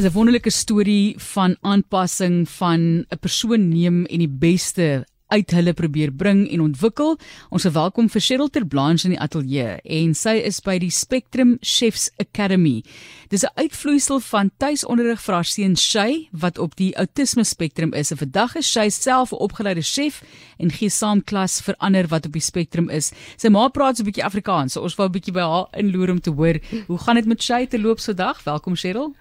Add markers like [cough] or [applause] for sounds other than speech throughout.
is 'n wonderlike storie van aanpassing van 'n persoon neem en die beste uit hulle probeer bring en ontwikkel. Ons verwelkom vir Cheryl Ter Blanche in die ateljee en sy is by die Spectrum Chefs Academy. Dis 'n uitvloeisel van tuisonderrig vir haar seun Shay wat op die autisme spektrum is. En vandag is Shay self 'n opgeleide chef en gee saam klas vir ander wat op die spektrum is. Sy ma praat so 'n bietjie Afrikaans. So ons wou 'n bietjie by haar inloer om te hoor hoe gaan dit met Shay te loop so dag? Welkom Cheryl.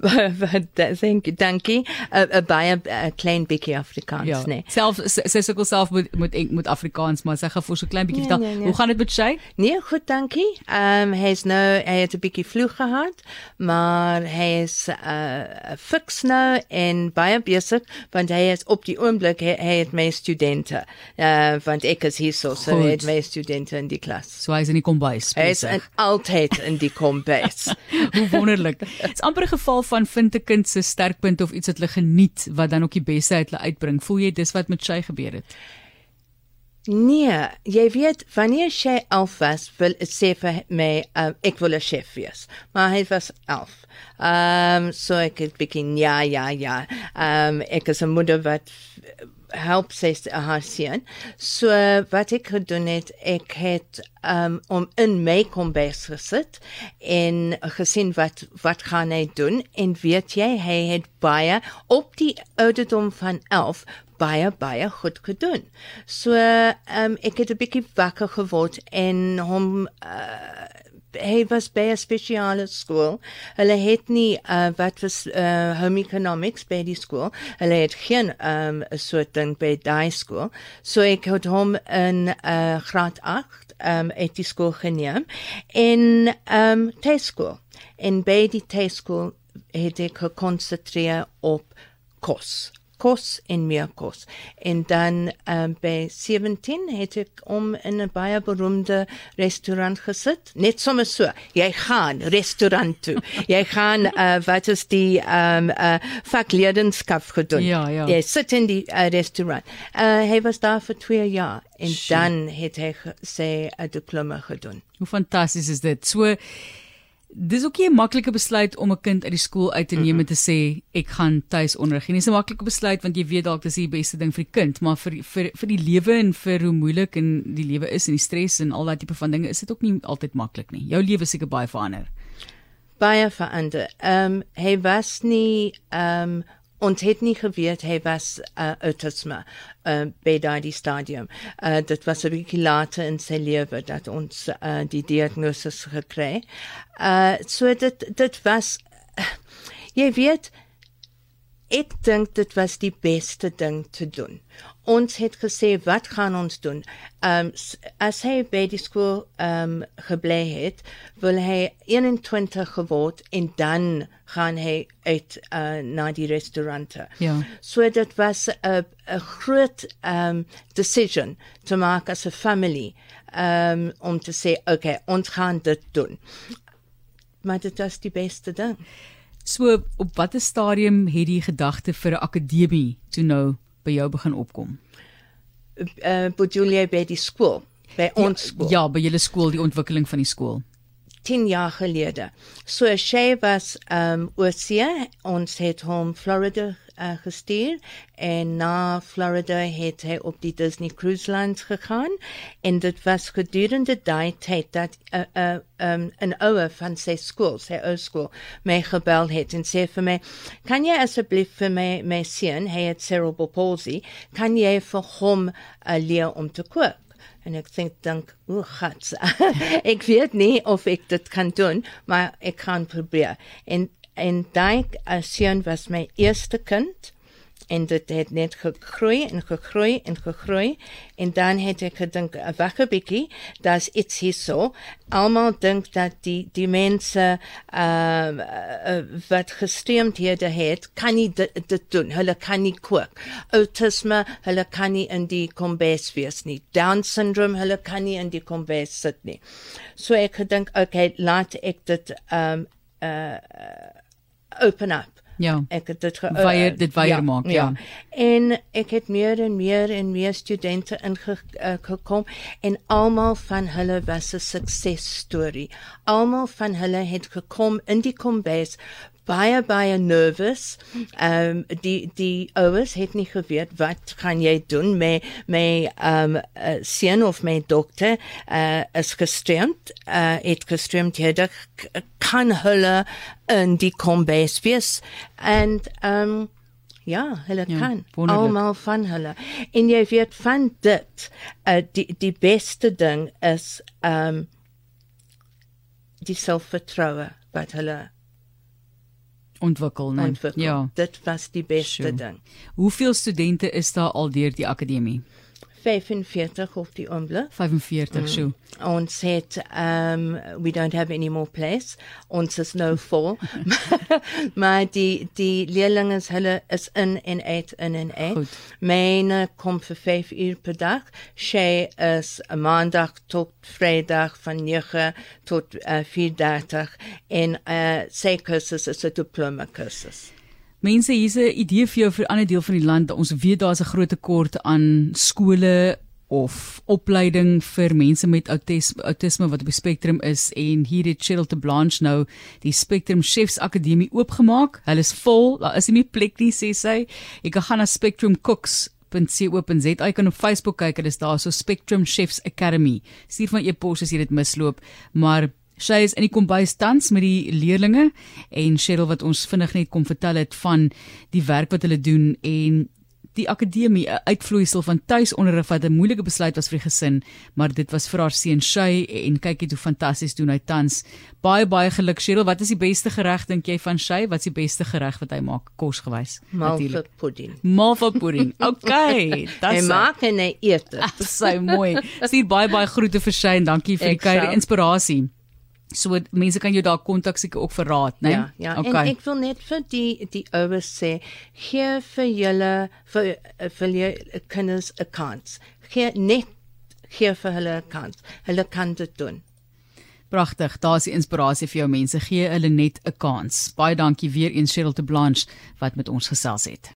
[laughs] Thank you, dankie. 'n baie 'n klein bietjie Afrikaans, ja. nee. Self sy sukkel self met met met Afrikaans, maar sy gaan vir so klein bietjie Nee, vertel. nee, nee. Hoe gaan dit met Shay? Nee, goed, dankie. Ehm um, hy's nou hy het 'n bietjie vloeg gehad, maar hy is uh fiks nou en baie besig want hy is op die oomblik hy, hy het my studente. Uh want ek is hier so so hy het my studente in die klas. So hy's in die kombuis. Hy is in altyd in die kombuis. [laughs] Hoe wonderlik. Dit's amper 'n geval van vind 'n kind se sterkpunt of iets wat hulle geniet wat dan ook die beste uit hulle uitbring. Voel jy dis wat met Shay gebeur het? Nee, jy weet wanneer sy elf was, wil sê vir my uh, ek wil 'n chef wees. Maar hy was elf. Ehm um, so ek het begin ja ja ja. Ehm um, ek is 'n moeder wat help sy haar seun. So wat ek gedoen het, ek het um, om in my kombuis gesit en gesien wat wat gaan hy doen en weet jy hy het baie op die ouderdom van 11 baie baie goed gedoen. So um, ek het 'n bietjie wakker geword en hom uh, hy was by 'n spesiale skool. Hulle het nie uh, wat was uh, home economics by die skool. Hulle het geen um, 'n soort ding by daai skool. So ek het hom in uh, graad 8 um, uit die skool geneem en um, tuiskool. En by die tuiskool het ek gekonsentreer op kos kos en meer kos. En dan um, by 17 het ek om in 'n baie beroemde restaurant gesit. Net sommer so. Jy gaan restaurant toe. [laughs] Jy gaan uh, wat is die um uh, vakleerdenskap gedoen. Ja, ja. Jy sit in die uh, restaurant. Uh, hy was daar vir 2 jaar en Sjoe. dan het hy sy 'n diploma gedoen. Hoe fantasties is dit? So dis ook nie 'n maklike besluit om 'n kind uit die skool uit te neem en te sê ek gaan tuis onderrig. nie. Dis 'n maklike besluit want jy weet dalk dis die beste ding vir die kind, maar vir vir vir die lewe en vir hoe moeilik en die lewe is en die stres en al daai tipe van dinge is dit ook nie altyd maklik nie. Jou lewe is seker baie verander. baie verander. Ehm um, hy was nie ehm um, ons het nie geweet hy was uh, autisme uh, by daardie stadium. Uh, dit was 'n bietjie later in sy lewe dat ons uh, die diagnose gekry. Uh, so dit dit was jy weet ek dink dit was die beste ding te doen. Ons het gesê wat gaan ons doen? Ehm um, as hy by die skool ehm um, gebly het, wil hy 21 geword en dan gaan hy uit uh, na die restaurante. Ja. So dit was 'n 'n groot ehm um, decision te maak as 'n family ehm um, om te sê okay, ons gaan dit doen. Maar dit was die beste ding. So op watter stadium het die gedagte vir 'n akademie toe nou by jou begin opkom? uh, bedoel jy by die skool, by ons skool? Ja, by julle skool, die ontwikkeling van die skool. 10 jaar gelede. So sy was um oorsee, ons het hom Florida uh, gestuur en na Florida het hy op die Disney Cruise Lines gegaan en dit was gedurende daai tyd dat 'n uh, uh, um, 'n ouer van sy skool, sy ou skool, my gebel het en sê vir my, "Kan jy asseblief vir my my seun, hy het cerebral palsy, kan jy vir hom uh, leer om te kook?" En ek dink dink, o, gats. [laughs] ek weet nie of ek dit kan doen, maar ek kan probeer. En en daai uh, seun was my eerste kind en dit het net gegroei en gegroei en gegroei. En dan het ek gedink "Uh, wag 'n bietjie daar's iets hierso. Almal dink dat die die mense uh, uh, wat gestremdhede het kan nie dit, dit doen. Hulle kan nie kook. Autisme hulle kan nie in die kombuis wees nie. Down syndrome hulle kan nie in die kombuis sit nie. So ek gedink okay laat ek dit um, uh, open up Ja. ek het dit ge Weier- dit weier ja, maak, ja. En ek het meer en meer en meer studente ingekom en almal van hulle was 'n suksesstorie. Almal van hulle het gekom in die kombuis baie baie nervous. Ehm um, die die ouers het nie geweet wat gaan jy doen met met ehm um, uh, seun of met dokter uh, is gestremd. Uh, het gestremd het kan hulle in die kombuis wees en ehm um, Ja, hulle ja, kan almal van hulle. En jy weet van dit, uh, die die beste ding is ehm um, die selfvertroue wat hulle ontwikkel, nee. Ontwikkel. Ja. Dit was die beste sure. ding. Hoeveel studente is daar al deur die akademie? 45 op die oomblik. 45 so. Mm. Ons het um we don't have any more place. Ons is nou vol. [laughs] [laughs] maar die die leerlinge hulle is in en uit in en uit. Myne kom vir 5 uur per dag. Sy is maandag tot vrydag van 9 tot uh, 4:30 en uh sy kursus is 'n diploma kursus. Mense hier's 'n idee vir jou vir 'n ander deel van die land. Ons weet daar's 'n groot tekort aan skole of opleiding vir mense met autisme, autisme wat op die spektrum is en hier het Cheryl te Blanche nou die Spectrum Chefs Akademie oopgemaak. Hulle is vol. Daar is nie meer plek nie, sê sy. Jy kan gaan na Spectrum Cooks .co.za jy kan op Facebook kyk, dit is daar so Spectrum Chefs Academy. Stuur van e-pos as jy dit misloop, maar Sy is in die kombuis tans met die leerlinge en Cheryl wat ons vinnig net kom vertel het van die werk wat hulle doen en die akademie 'n uitvloeisel van tuisonderrig wat 'n moeilike besluit was vir die gesin, maar dit was vir haar seun Shay en kyk net hoe fantasties doen hy tans. Baie baie geluk Cheryl, wat is die beste gereg dink jy van Shay? Wat is die beste gereg wat hy maak kosgewys? Malva pudding. Malva pudding. [laughs] Okay, dit is maak en eet. Dit is so mooi. Stuur baie baie groete vir Shay en dankie vir die kuier inspirasie. So mense kan jou daar kontak seker ook vir raad, né? Ja, ja. Okay. En ek wil net vir die die ouers sê, gee vir julle vir vir julle kinders 'n kans. Gee net gee vir hulle 'n kans. Hulle kan dit doen. Pragtig, daar's die inspirasie vir jou mense. Gee hulle net 'n kans. Baie dankie weer eens Cheryl te Blanche wat met ons gesels het.